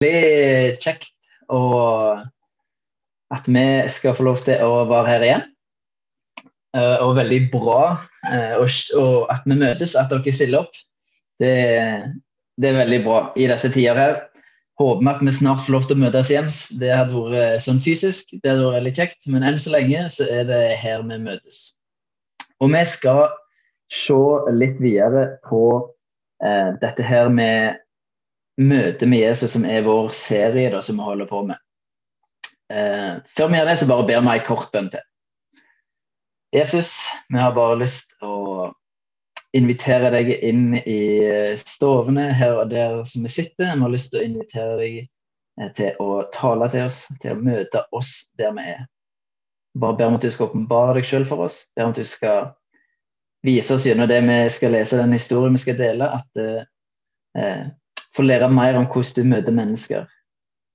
veldig kjekt og at vi skal få lov til å være her igjen. Eh, og veldig bra eh, og, at vi møtes, at dere stiller opp. Det, det, er veldig bra i disse tider her. Håper vi at vi snart får lov til å møtes igjen. Det hadde vært sånn fysisk, det hadde vært veldig kjekt. Men enn så lenge så er det her vi møtes. Og vi skal se litt videre på eh, dette her med møte med Jesus, som er vår serie da, som vi holder på med. Eh, før vi gjør det, så bare ber vi en kort bønn til. Jesus, vi har bare lyst å invitere deg inn i stovene her og der som vi sitter. Vi har lyst til å invitere deg eh, til å tale til oss, til å møte oss der vi er. Bare ber om at du skal åpenbare deg sjøl for oss. Ber om at du skal vise oss gjennom det vi skal lese, den historien vi skal dele, at eh, eh få lære mer om hvordan du møter mennesker,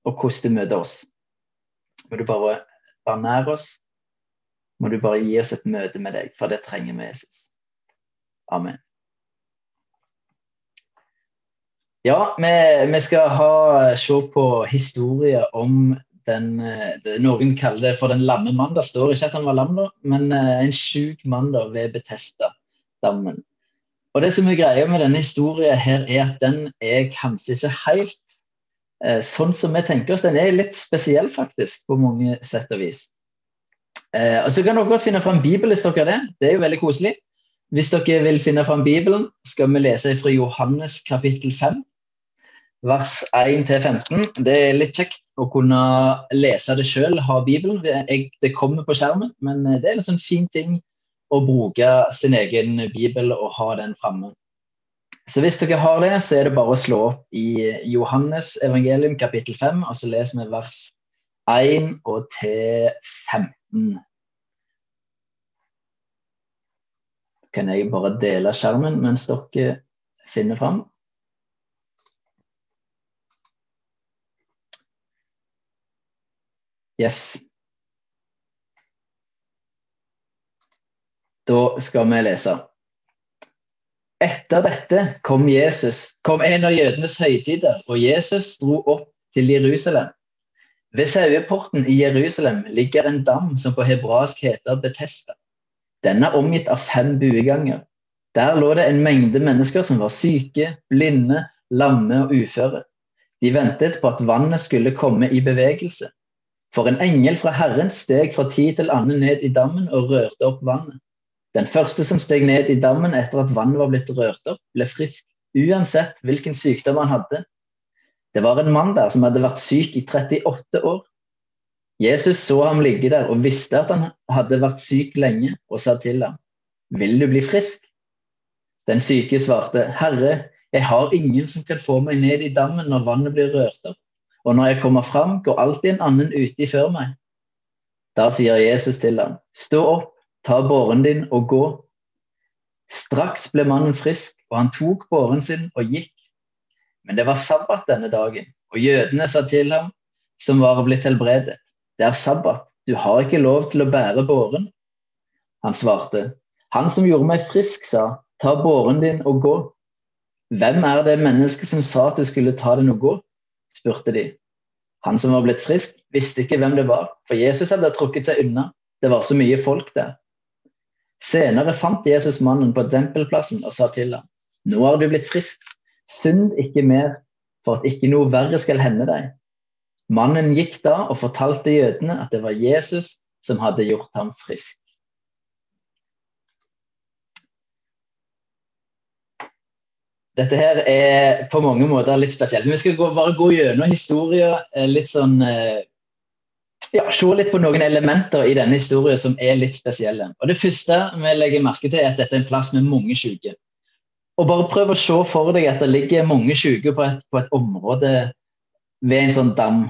og hvordan du møter oss. Må du bare være nær oss. Må du bare gi oss et møte med deg, for det trenger vi, Jesus. Amen. Ja, vi, vi skal ha, se på historie om den det, Noen kaller det for den lamme mann. Det står ikke at han var lam, men eh, en sjuk mann da, ved Betesta-dammen. Og det som er greia med denne historien her, er at den er kanskje ikke helt eh, sånn som vi tenker oss. Den er litt spesiell, faktisk, på mange sett og vis. Eh, og Så kan dere godt finne fram Bibelen hvis dere det. Det er jo veldig koselig. Hvis dere vil finne fram Bibelen, skal vi lese fra Johannes kapittel 5, vers 1-15. Det er litt kjekt å kunne lese det sjøl, ha Bibelen. det kommer på skjermen, men det er en sånn fin ting å bruke sin egen bibel og ha den framme. Så hvis dere har det, så er det bare å slå opp i Johannes evangelium kapittel 5, og så leser vi vers 1 og til 15. Kan jeg bare dele skjermen mens dere finner fram? Yes. Da skal vi lese. Etter dette kom, Jesus, kom en av jødenes høytider, og Jesus dro opp til Jerusalem. Ved saueporten i Jerusalem ligger en dam som på hebraisk heter Betesta. Den er omgitt av fem bueganger. Der lå det en mengde mennesker som var syke, blinde, lamme og uføre. De ventet på at vannet skulle komme i bevegelse. For en engel fra Herren steg fra tid til annen ned i dammen og rørte opp vannet. Den første som steg ned i dammen etter at vannet var blitt rørt opp, ble frisk, uansett hvilken sykdom han hadde. Det var en mann der som hadde vært syk i 38 år. Jesus så ham ligge der og visste at han hadde vært syk lenge, og sa til ham, Vil du bli frisk? Den syke svarte, Herre, jeg har ingen som kan få meg ned i dammen når vannet blir rørt opp, og når jeg kommer fram, går alltid en annen uti før meg. Da sier Jesus til ham, Stå opp ta båren din og gå. Straks ble mannen frisk, og han tok båren sin og gikk. Men det var sabbat denne dagen, og jødene sa til ham, som var blitt helbredet, det er sabbat, du har ikke lov til å bære båren. Han svarte, han som gjorde meg frisk, sa, ta båren din og gå. Hvem er det mennesket som sa at du skulle ta den og gå? spurte de. Han som var blitt frisk, visste ikke hvem det var, for Jesus hadde trukket seg unna. Det var så mye folk der. Senere fant Jesus mannen på dempelplassen og sa til ham, nå har du blitt frisk, synd ikke mer, for at ikke noe verre skal hende deg. Mannen gikk da og fortalte jødene at det var Jesus som hadde gjort ham frisk. Dette her er på mange måter litt spesielt. Vi skal gå, bare gå gjennom historien eh, litt sånn eh, ja, se litt på noen elementer i denne historien som er litt spesielle. Og Det første vi legger merke til, er at dette er en plass med mange syke. Og bare prøv å se for deg at det ligger mange syke på et, på et område ved en sånn dam.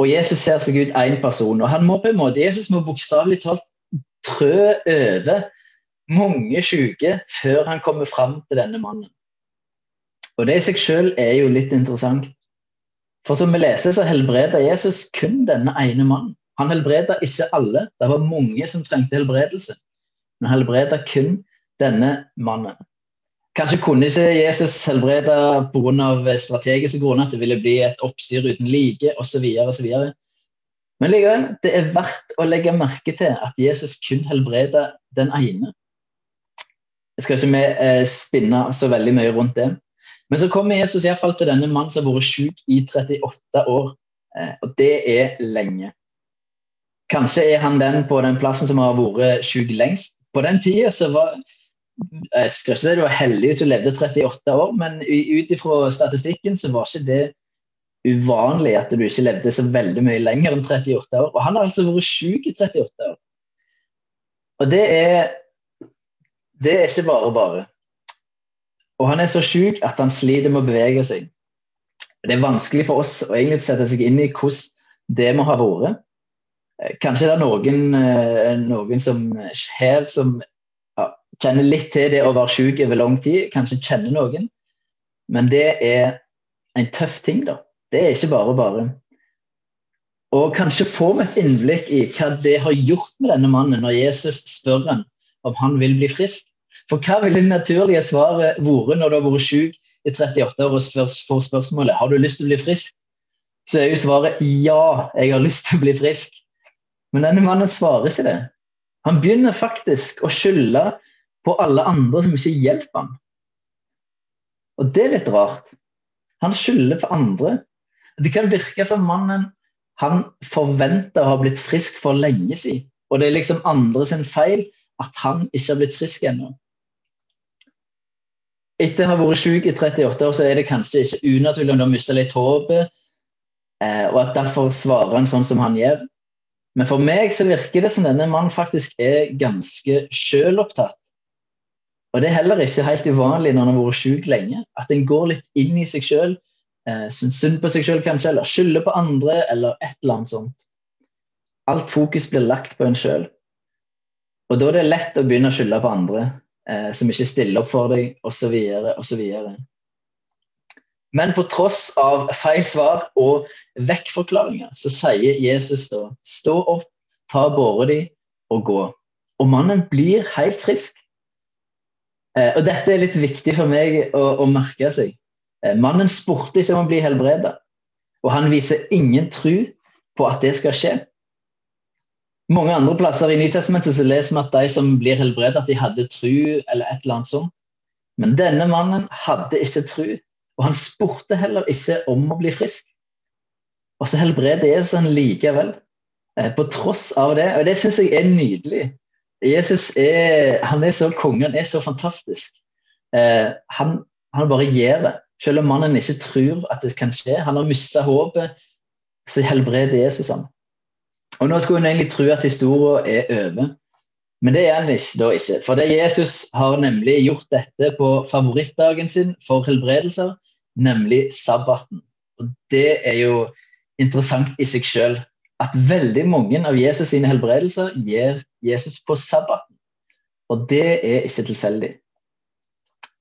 Og Jesus ser seg ut én person, og han må på en måte, Jesus må bokstavelig talt trø over mange syke før han kommer fram til denne mannen. Og det i seg selv er jo litt interessant. For som vi leste, så helbreda Jesus kun denne ene mannen. Han helbreda ikke alle. Det var mange som trengte helbredelse. Men han helbreda kun denne mannen. Kanskje kunne ikke Jesus helbrede pga. strategiske grunner, at det ville bli et oppstyr uten like osv. osv. Men likevel, det er verdt å legge merke til at Jesus kun helbreder den ene. Jeg skal ikke vi eh, spinne så veldig mye rundt det. Men så kommer Jesus i hvert fall til denne mannen som har vært syk i 38 år. Eh, og det er lenge. Kanskje er han den på den plassen som har vært syk lengst. På den tida så var jeg skal ikke si du var heldig hvis du levde 38 år, men ut ifra statistikken så var ikke det uvanlig at du ikke levde så veldig mye lenger enn 38 år. Og han har altså vært syk i 38 år. Og det er Det er ikke bare bare. Og han er så syk at han sliter med å bevege seg. Det er vanskelig for oss å egentlig sette seg inn i hvordan det må ha vært. Kanskje det er noen, eh, noen som her som kjenner litt til det å være syk over lang tid, kanskje kjenner noen. Men det er en tøff ting, da. Det er ikke bare bare. Og kanskje får vi et innblikk i hva det har gjort med denne mannen når Jesus spør han om han vil bli frisk. For hva ville det naturlige svaret vært når du har vært syk i 38 år og får spørsmålet har du lyst til å bli frisk? Så er jo svaret ja, jeg har lyst til å bli frisk. Men denne mannen svarer ikke det. Han begynner faktisk å skylde på alle andre som ikke hjelper ham. Og det er litt rart. Han skylder på andre. Det kan virke som mannen han forventer å ha blitt frisk for lenge siden. Og det er liksom andre sin feil at han ikke har blitt frisk ennå. Etter å ha vært syk i 38 år, så er det kanskje ikke unaturlig om du har mista litt håpet, eh, og at derfor svarer han sånn som han gjør. Men for meg så virker det som denne mannen faktisk er ganske sjølopptatt. Og det er heller ikke helt uvanlig når en har vært syk lenge, at en går litt inn i seg sjøl, eh, syns synd på seg sjøl kanskje, eller skylder på andre, eller et eller annet sånt. Alt fokus blir lagt på en sjøl. Og da er det lett å begynne å skylde på andre eh, som ikke stiller opp for deg, osv., osv. Men på tross av feil svar og vekkforklaringer, så sier Jesus da stå opp, ta båra di og gå. Og mannen blir helt frisk. Eh, og dette er litt viktig for meg å, å merke seg. Eh, mannen spurte ikke om å bli helbreda, og han viser ingen tro på at det skal skje. Mange andre plasser i Nytestamentet så leser vi at de som blir helbredet, at de hadde tru eller et eller annet sånt. Men denne mannen hadde ikke tru, og han spurte heller ikke om å bli frisk. Og så helbreder Jesus han likevel, eh, på tross av det. Og det syns jeg er nydelig. Jesus er, han er så konge, han er så fantastisk. Eh, han, han, bare gjør det. Selv om mannen ikke tror at det kan skje. Han har mista håpet, så helbreder Jesus ham. Og Nå skulle hun egentlig tro at historien er over, men det er den da ikke. For det Jesus har nemlig gjort dette på favorittdagen sin for helbredelser, nemlig sabbaten. Og Det er jo interessant i seg sjøl at veldig mange av Jesus sine helbredelser gir Jesus på sabbaten. Og det er ikke tilfeldig.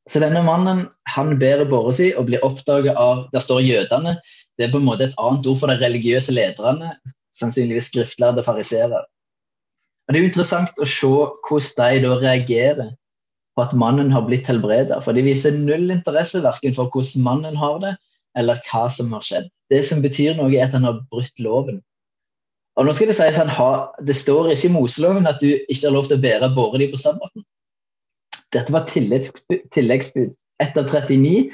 Så denne mannen han bærer båra si og blir oppdaget av Der står jødene. Det er på en måte et annet ord for de religiøse lederne, sannsynligvis skriftlærde fariseere. Det er jo interessant å se hvordan de da reagerer på at mannen har blitt helbredet. For de viser null interesse verken for hvordan mannen har det, eller hva som har skjedd. Det som betyr noe, er at han har brutt loven. Og nå skal Det sies han har, det står ikke i Moseloven at du ikke har lov til å bære båre di på sabbaten. Dette var tilleggsbud. Ett av 39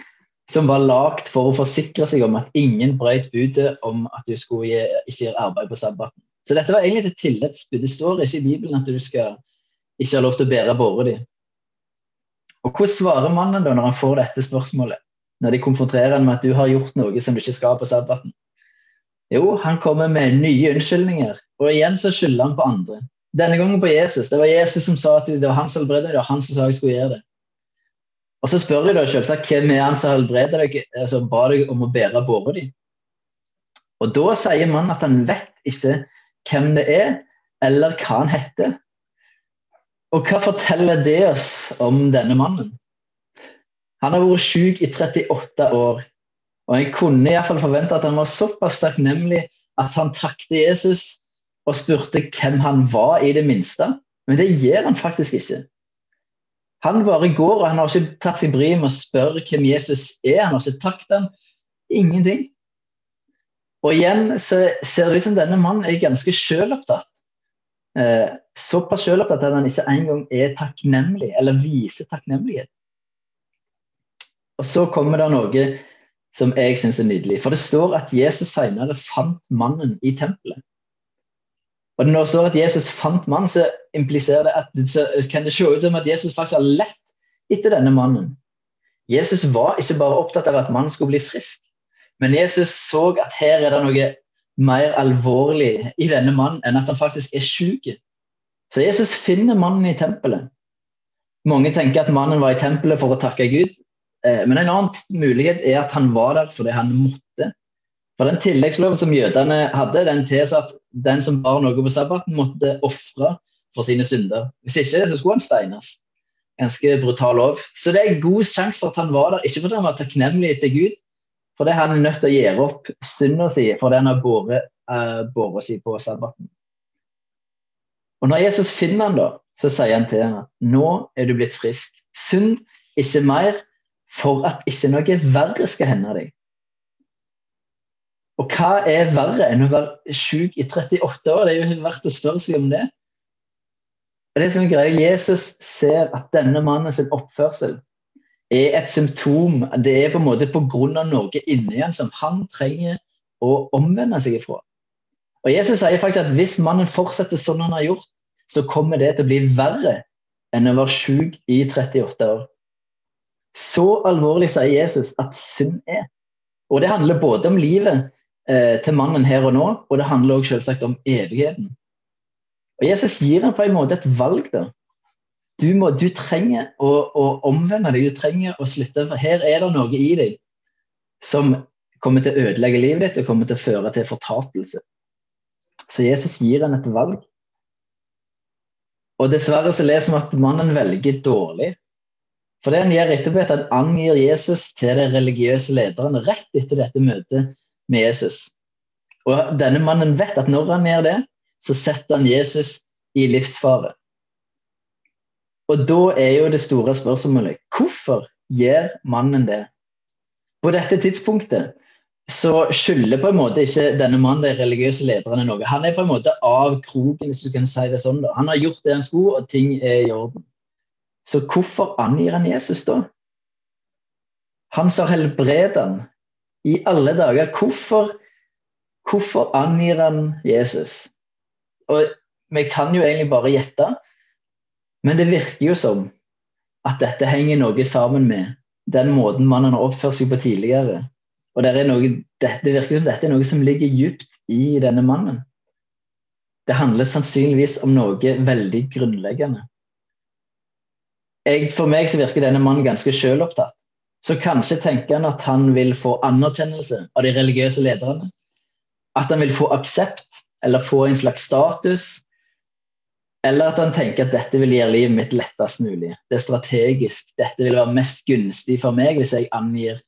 som var lagd for å forsikre seg om at ingen brøt budet om at du skulle ikke gjøre arbeid på sabbaten. Så dette var egentlig et tillitsbud. Det står ikke i Bibelen at du skal ikke ha lov til å bære båra di. Og Hvordan svarer mannen da når han får dette spørsmålet? Når de konfronterer han med at du har gjort noe som du ikke skal på sabbaten? Jo, han kommer med nye unnskyldninger, og igjen så skylder han på andre. Denne gangen på Jesus. Det var Jesus som sa at det var han som helbredet det var han som sa jeg skulle gjøre det. Og så spør jeg da selvsagt hvem er han som helbreder deg, som ba deg om å bære båra di. Og da sier mannen at han vet ikke hvem det er, eller hva han heter. Og hva forteller det oss om denne mannen? Han har vært syk i 38 år. Og jeg kunne iallfall forvente at han var såpass takknemlig at han takket Jesus og spurte hvem han var, i det minste. Men det gjør han faktisk ikke. Han bare går, og han har ikke tatt seg bryet med å spørre hvem Jesus er. Han har ikke takket ham. Ingenting. Og igjen ser det ut som denne mannen er ganske sjølopptatt. Eh, såpass sjølopptatt at han ikke engang er takknemlig, eller viser takknemlighet. Og så kommer det noe som jeg syns er nydelig. For det står at Jesus senere fant mannen i tempelet. Og Når det står at Jesus fant mannen, så impliserer det at så kan det se ut som at Jesus faktisk har lett etter denne mannen. Jesus var ikke bare opptatt av at mannen skulle bli frisk, men Jesus så at her er det noe mer alvorlig i denne mannen enn at han faktisk er syk. Så Jesus finner mannen i tempelet. Mange tenker at mannen var i tempelet for å takke Gud, eh, men en annen mulighet er at han var der fordi han måtte. For Den tilleggsloven som jødene hadde, den tilsa at den som bar noe på sabbaten, måtte ofre for sine synder. Hvis ikke så skulle han steines. Ganske brutal lov. Så det er en god sjanse for at han var der, ikke fordi han var takknemlig til Gud, fordi han er nødt til å gjøre opp synda si fordi han har båret uh, si på sabbaten. Og Når Jesus finner han da, så sier han til henne nå er du blitt frisk. Synd ikke mer, for at ikke noe verre skal hende deg. Og hva er verre enn å være syk i 38 år? Det er jo verdt å spørre seg om det. Og det som er greia, Jesus ser at denne mannens oppførsel er et symptom. Det er på en måte pga. noe inni han som han trenger å omvende seg ifra. Og Jesus sier faktisk at hvis mannen fortsetter sånn han har gjort, så kommer det til å bli verre enn å være syk i 38 år. Så alvorlig sier Jesus at synd er. Og det handler både om livet til mannen her og nå, og det handler også selvsagt om evigheten. Og Jesus gir ham på en måte et valg. da. Du, må, du trenger å, å, omvende deg, du trenger å slutte, for her er det noe i deg som kommer til å ødelegge livet ditt og kommer til å føre til fortapelse. Så Jesus gir ham et valg. Og dessverre så leser vi at mannen velger dårlig. For det han gjør etterpå, er at han angir Jesus til de religiøse lederne rett etter dette møtet med Jesus. Og denne mannen vet at når han gjør det, så setter han Jesus i livsfare. Og da er jo det store spørsmålet hvorfor gjør mannen det? På dette tidspunktet så skylder på en måte ikke denne mannen de religiøse lederne noe. Han er på en måte av kroken, hvis du kan si det sånn. da. Han har gjort det han skulle, og ting er i orden. Så hvorfor angir han Jesus da? Han som helbreder han, i alle dager. Hvorfor, hvorfor angir han Jesus? Og vi kan jo egentlig bare gjette, men det virker jo som at dette henger noe sammen med den måten mannen har oppført seg på tidligere. Og det, noe, det, virker som dette er noe som ligger dypt i denne mannen. Det handler sannsynligvis om noe veldig grunnleggende. Jeg, for meg så virker denne mannen ganske sjølopptatt. Så kanskje tenker han at han vil få anerkjennelse av de religiøse lederne. At han vil få aksept eller få en slags status. Eller at han tenker at dette vil gjøre livet mitt lettest mulig. Det er strategisk. Dette vil være mest gunstig for meg hvis jeg angir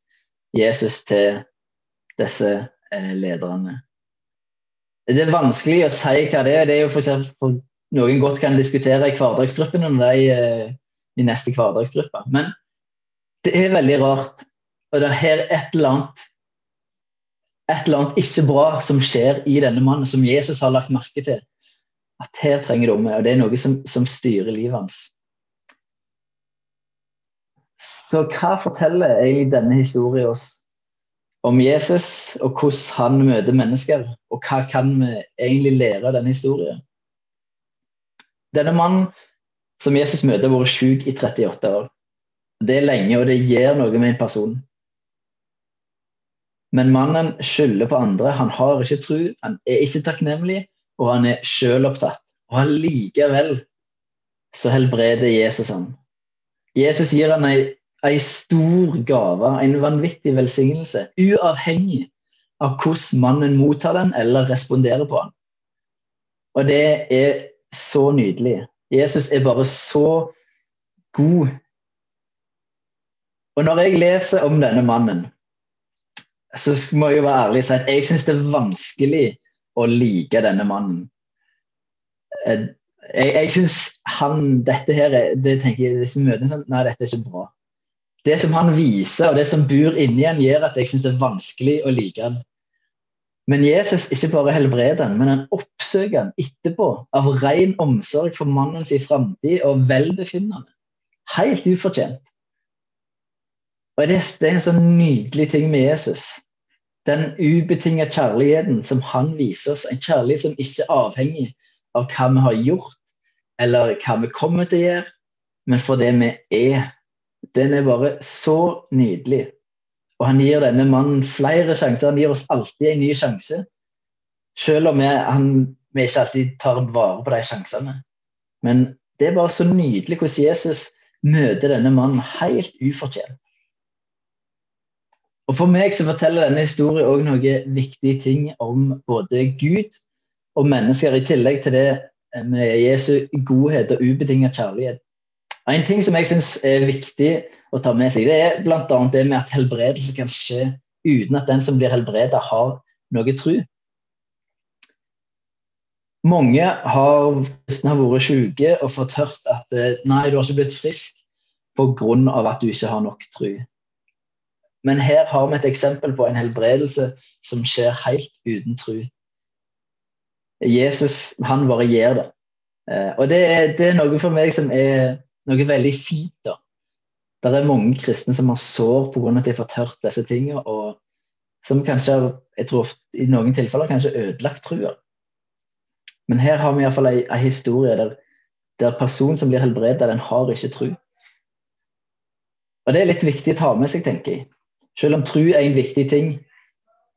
Jesus til disse eh, lederne. Det er vanskelig å si hva det er. Det er jo for, for Noen godt kan diskutere i hverdagsgruppen om de, eh, i neste hverdagsgruppe. Men det er veldig rart. Og det er et eller annet et eller annet ikke bra som skjer i denne mannen, som Jesus har lagt merke til. At her trenger du om meg, og det er noe som, som styrer livet hans. Så hva forteller egentlig denne historien oss om Jesus, og hvordan han møter mennesker? Og hva kan vi egentlig lære av denne historien? Denne mannen som Jesus møter, har vært syk i 38 år. Det er lenge, og det gjør noe med en person. Men mannen skylder på andre. Han har ikke tro, han er ikke takknemlig, og han er sjølopptatt. Og allikevel så helbreder Jesus han. Jesus gir han ei, ei stor gave, en vanvittig velsignelse, uavhengig av hvordan mannen mottar den eller responderer på den. Og det er så nydelig. Jesus er bare så god og når jeg leser om denne mannen, så må jeg jo være ærlig og si at jeg syns det er vanskelig å like denne mannen. jeg, jeg syns han dette her det tenker jeg, Hvis vi møter en sånn Nei, dette er ikke bra. Det som han viser, og det som bor inni han, gjør at jeg syns det er vanskelig å like han. Men Jesus ikke bare helbreder han, men han oppsøker han etterpå av ren omsorg for mannens framtid og velbefinnende. Helt ufortjent. Og det, det er en sånn nydelig ting med Jesus. Den ubetinga kjærligheten som han viser oss. En kjærlighet som ikke er avhengig av hva vi har gjort, eller hva vi kommer til å gjøre, men for det vi er. Den er bare så nydelig. Og han gir denne mannen flere sjanser. Han gir oss alltid en ny sjanse. Selv om vi, han, vi ikke alltid tar vare på de sjansene. Men det er bare så nydelig hvordan Jesus møter denne mannen helt ufortjent. Og For meg så forteller denne historien òg noen viktige ting om både Gud og mennesker, i tillegg til det med Jesu godhet og ubetinget kjærlighet. En ting som jeg syns er viktig å ta med seg, det er bl.a. det med at helbredelse kan skje uten at den som blir helbredet, har noe tro. Mange har, har vært syke og fått hørt at eh, nei, du har ikke blitt frisk pga. at du ikke har nok tro. Men her har vi et eksempel på en helbredelse som skjer helt uten tro. Jesus han bare gjør det. Eh, og det er, det er, noe for meg som er noe veldig fint. da. Det er mange kristne som har sår pga. at de har fått hørt disse tingene, og som kanskje jeg tror i noen tilfeller kanskje ødelagt trua. Men her har vi iallfall ei, ei historie der, der personen som blir helbredet, den har ikke tru. Og det er litt viktig å ta med seg, tenker jeg. Selv om tro er en viktig ting,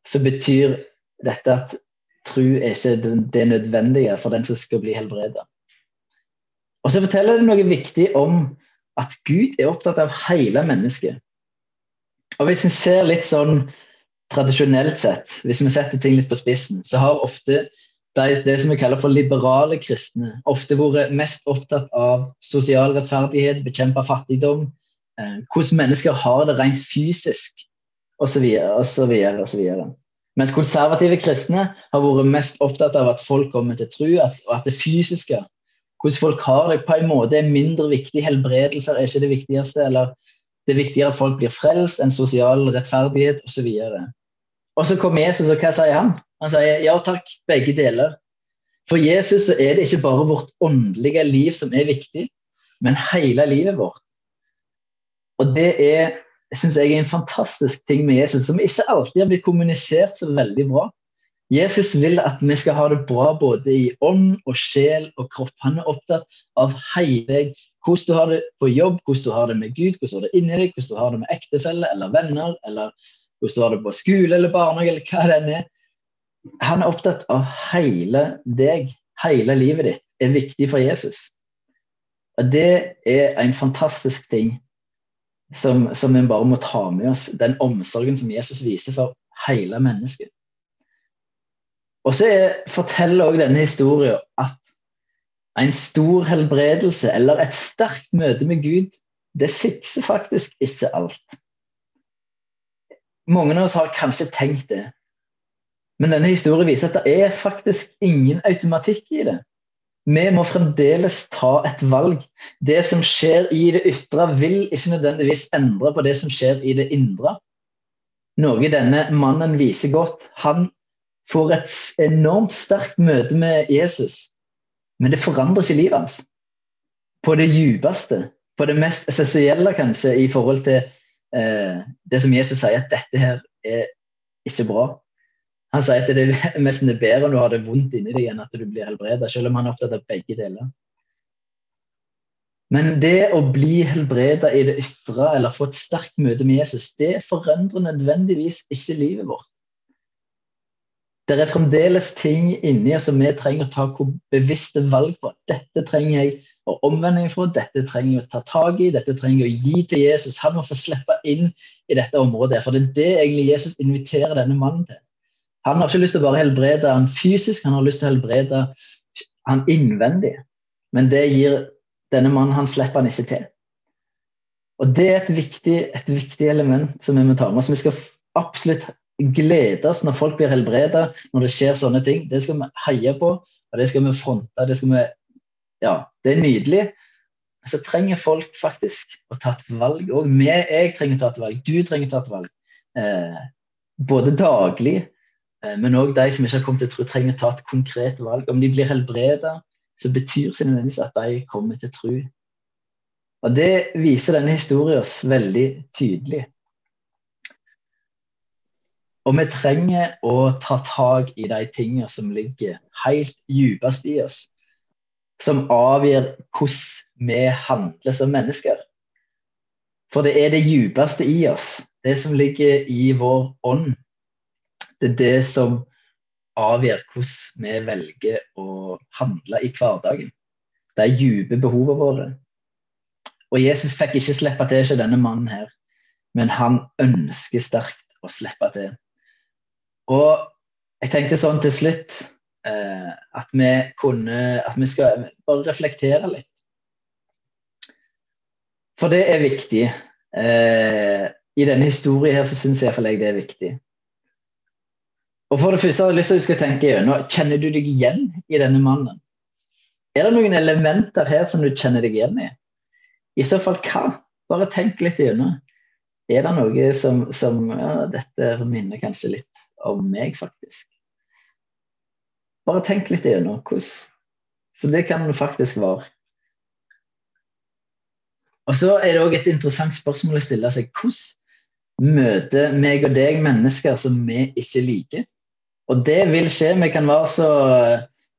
så betyr dette at tro er ikke det nødvendige for den som skal bli helbredet. Og så forteller det noe viktig om at Gud er opptatt av hele mennesket. Og hvis en ser litt sånn tradisjonelt sett, hvis vi setter ting litt på spissen, så har ofte de, det som vi kaller for liberale kristne, ofte vært mest opptatt av sosial rettferdighet, bekjempe fattigdom, eh, hvordan mennesker har det rent fysisk osv. osv. Mens konservative kristne har vært mest opptatt av at folk kommer til tro, og at det fysiske, hvordan folk har det, på en måte er mindre viktig. Helbredelser er ikke det viktigste. eller Det er viktigere at folk blir frelst enn sosial rettferdighet osv. Og, så kommer Jesus, og hva sier han? Han sier ja takk, begge deler. For Jesus så er det ikke bare vårt åndelige liv som er viktig, men hele livet vårt. Og det er syns jeg er en fantastisk ting med Jesus, som ikke alltid har blitt kommunisert så veldig bra. Jesus vil at vi skal ha det bra både i ånd og sjel og kropp. Han er opptatt av hele. Hvordan du har det på jobb, hvordan du har det med Gud, hvordan du har det inni deg, hvordan du har det med ektefelle eller venner, eller hvordan du har det på skole eller barnehage, eller hva det enn er. Han er opptatt av hele deg. Hele livet ditt er viktig for Jesus. Og Det er en fantastisk ting som, som vi bare må ta med oss. Den omsorgen som Jesus viser for hele mennesket. Og så forteller også denne historien at en stor helbredelse eller et sterkt møte med Gud, det fikser faktisk ikke alt. Mange av oss har kanskje tenkt det. Men denne historien viser at det er faktisk ingen automatikk i det. Vi må fremdeles ta et valg. Det som skjer i det ytre, vil ikke nødvendigvis endre på det som skjer i det indre. Noe denne mannen viser godt. Han får et enormt sterkt møte med Jesus, men det forandrer ikke livet hans. På det djupeste, på det mest essensielle kanskje, i forhold til eh, det som Jesus sier, at dette her er ikke bra. Han sier at det er nesten bedre om du har det vondt inni deg enn at du blir helbredet, selv om han er opptatt av begge deler. Men det å bli helbredet i det ytre eller få et sterkt møte med Jesus, det forandrer nødvendigvis ikke livet vårt. Det er fremdeles ting inni oss som vi trenger å ta bevisste valg på. Dette trenger jeg å omvende meg fra, dette trenger jeg å ta tak i, dette trenger jeg å gi til Jesus. Han må få slippe inn i dette området. For det er det egentlig Jesus inviterer denne mannen til. Han har ikke lyst til å bare helbrede han fysisk, han har lyst til å helbrede han innvendig. Men det gir denne mannen han slipper han ikke til. Og Det er et viktig, et viktig element som vi må ta med oss. Vi skal absolutt glede oss når folk blir helbreda, når det skjer sånne ting. Det skal vi heie på, og det skal vi fronte. Det skal vi ja, det er nydelig. Men så trenger folk faktisk å ta et valg òg. Jeg trenger å ta et valg. Du trenger å ta et valg. Eh, både daglig, men òg de som ikke har kommet til tro, trenger å ta et konkret valg. Om de blir helbreda, så betyr det nødvendigvis at de kommer til tro. Og Det viser denne historien oss veldig tydelig. Og vi trenger å ta tak i de tingene som ligger helt dypest i oss. Som avgjør hvordan vi handler som mennesker. For det er det dypeste i oss, det som ligger i vår ånd. Det er det som avgjør hvordan vi velger å handle i hverdagen. De dype behovene våre. Og Jesus fikk ikke slippe til ikke denne mannen her, men han ønsker sterkt å slippe til. Og jeg tenkte sånn til slutt eh, at vi kunne At vi skal bare reflektere litt. For det er viktig. Eh, I denne historien her så syns iallfall jeg det er viktig. Og for det første har jeg lyst til at du skal tenke gjennom Kjenner du deg igjen i denne mannen? Er det noen elementer her som du kjenner deg igjen i? I så fall hva? Bare tenk litt gjennom. Er det noe som, som ja, Dette minner kanskje litt om meg, faktisk. Bare tenk litt gjennom hvordan For det kan det faktisk være. Og så er det òg et interessant spørsmål å stille seg. Hvordan møter meg og deg mennesker som vi ikke liker? Og det vil skje. Vi kan være så,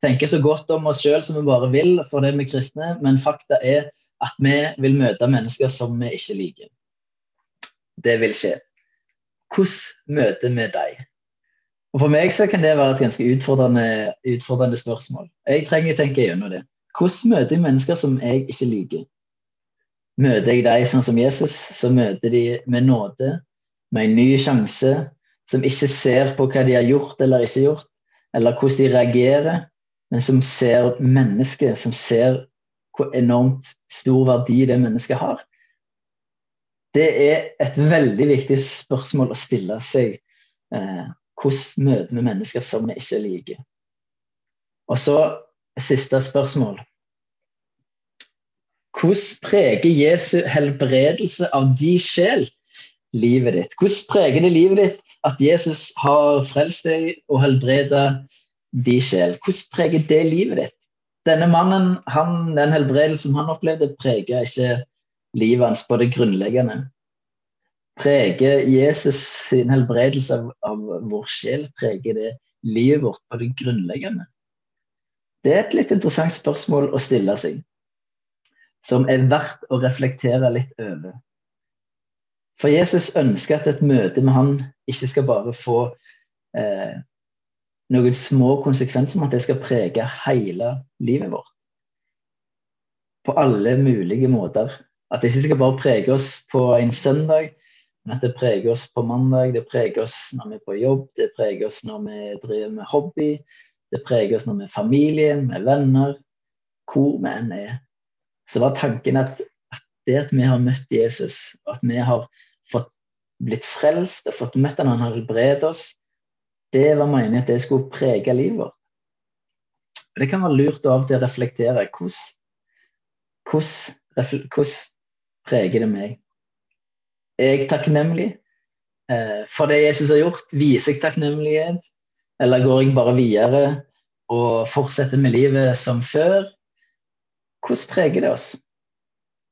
tenke så godt om oss sjøl som vi bare vil, for det er kristne, men fakta er at vi vil møte mennesker som vi ikke liker. Det vil skje. Hvordan møter vi deg? Og For meg så kan det være et ganske utfordrende, utfordrende spørsmål. Jeg trenger å tenke gjennom det. Hvordan møter jeg mennesker som jeg ikke liker? Møter jeg dem sånn som Jesus, så møter de med nåde, med en ny sjanse, som ikke ser på hva de har gjort eller ikke gjort, eller hvordan de reagerer, men som ser mennesket, som ser hvor enormt stor verdi det mennesket har? Det er et veldig viktig spørsmål å stille seg. Eh, hvordan møter vi mennesker som vi ikke liker? Og så siste spørsmål. Hvordan preger Jesu helbredelse av de sjel livet ditt? Hvordan preger det livet ditt at Jesus har frelst deg og helbreda de sjel? Hvordan preger det livet ditt? Denne mannen, han, den helbredelsen han opplevde, preger ikke livet hans på det grunnleggende. Preger Jesus sin helbredelse av, av vår sjel, preger det livet vårt på det grunnleggende? Det er et litt interessant spørsmål å stille seg, som er verdt å reflektere litt over. For Jesus ønsker at et møte med han ikke skal bare få eh, noen små konsekvenser men at det skal prege hele livet vårt. På alle mulige måter. At det ikke skal bare prege oss på en søndag, men at det preger oss på mandag, det preger oss når vi er på jobb, det preger oss når vi driver med hobby, det preger oss når vi er familien, med venner, hvor vi enn er. Så var tanken at, det at vi har møtt Jesus, at vi har fått blitt frelst og fått møtt han, han har helbredet oss, det var meningen at det skulle prege livet vårt. Det kan være lurt av og til å reflektere. Hvordan, preger det meg? Er jeg takknemlig eh, for det Jesus har gjort? Viser jeg takknemlighet? Eller går jeg bare videre og fortsetter med livet som før? Hvordan preger det oss?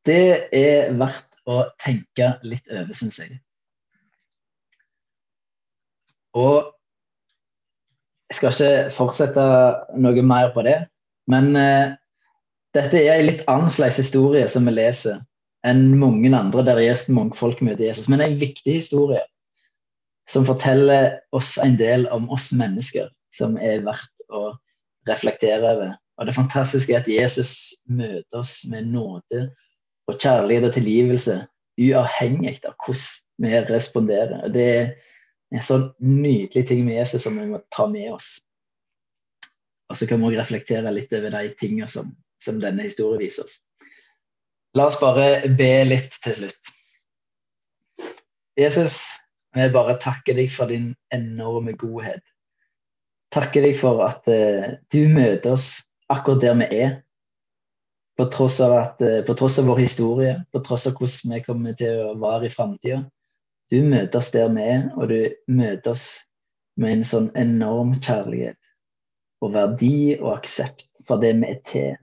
Det er verdt å tenke litt over, syns jeg. Og jeg skal ikke fortsette noe mer på det. Men uh, dette er en litt annerledes historie som vi leser, enn mange andre der Jesus, mange folk møter Jesus. Men en viktig historie som forteller oss en del om oss mennesker, som er verdt å reflektere over. Og det fantastiske er at Jesus møter oss med nåde og kjærlighet og tilgivelse, uavhengig av hvordan vi responderer. Og det er en sånn nydelig ting med Jesus som vi må ta med oss. Og så kan vi òg reflektere litt over de tingene som, som denne historien viser oss. La oss bare be litt til slutt. Jesus, vi bare takker deg for din enorme godhet. Takker deg for at uh, du møter oss akkurat der vi er. På tross, at, eh, på tross av vår historie, på tross av hvordan vi kommer til å være i framtida. Du møter oss der vi er, og du møter oss med en sånn enorm kjærlighet og verdi og aksept for det vi er til.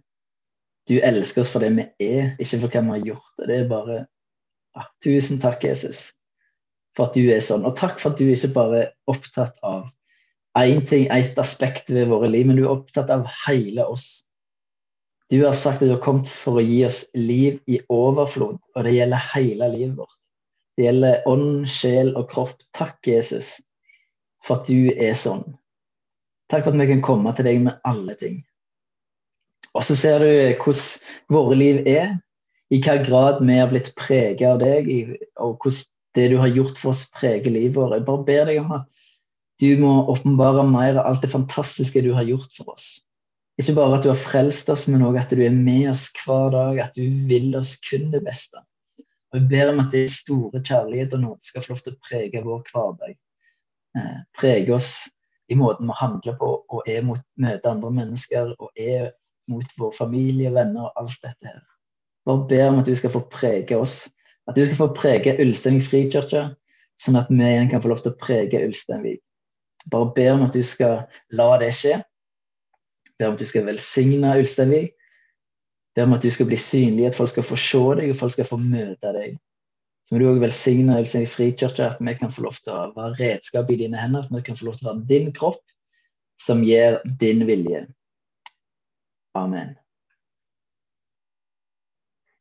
Du elsker oss for det vi er, ikke for hva vi har gjort. Og det er bare ja, Tusen takk, Jesus, for at du er sånn. Og takk for at du ikke bare er opptatt av én ting, ett aspekt ved våre liv, men du er opptatt av hele oss. Du har sagt at du har kommet for å gi oss liv i overflod, og det gjelder hele livet vårt. Det gjelder ånd, sjel og kropp. Takk, Jesus, for at du er sånn. Takk for at vi kan komme til deg med alle ting. Og så ser du hvordan våre liv er, i hva grad vi har blitt preget av deg, og hvordan det du har gjort for oss, preger livet vårt. Jeg bare ber deg om at du må åpenbare mer av alt det fantastiske du har gjort for oss. Ikke bare at du har frelst oss, men òg at du er med oss hver dag, at du vil oss kun det beste. Og Jeg ber om at det store kjærlighet og nåde skal få lov til å prege vår hverdag. Eh, prege oss i måten vi handler på og er mot møte andre mennesker og er mot vår familie, venner og alt dette her. Bare ber om at du skal få prege oss. At du skal få prege Ulsteinvik frikirke, sånn at vi igjen kan få lov til å prege Ulsteinvik. Bare ber om at du skal la det skje. Ber om at du skal velsigne Ulsteinvik. Ber om at du skal bli synlig, at folk skal få se deg, og folk skal få møte deg. Så må du òg velsigne Ulsteinvik frikirke, at vi kan få lov til å være redskap i dine hender. At vi kan få lov til å være din kropp som gir din vilje. Amen.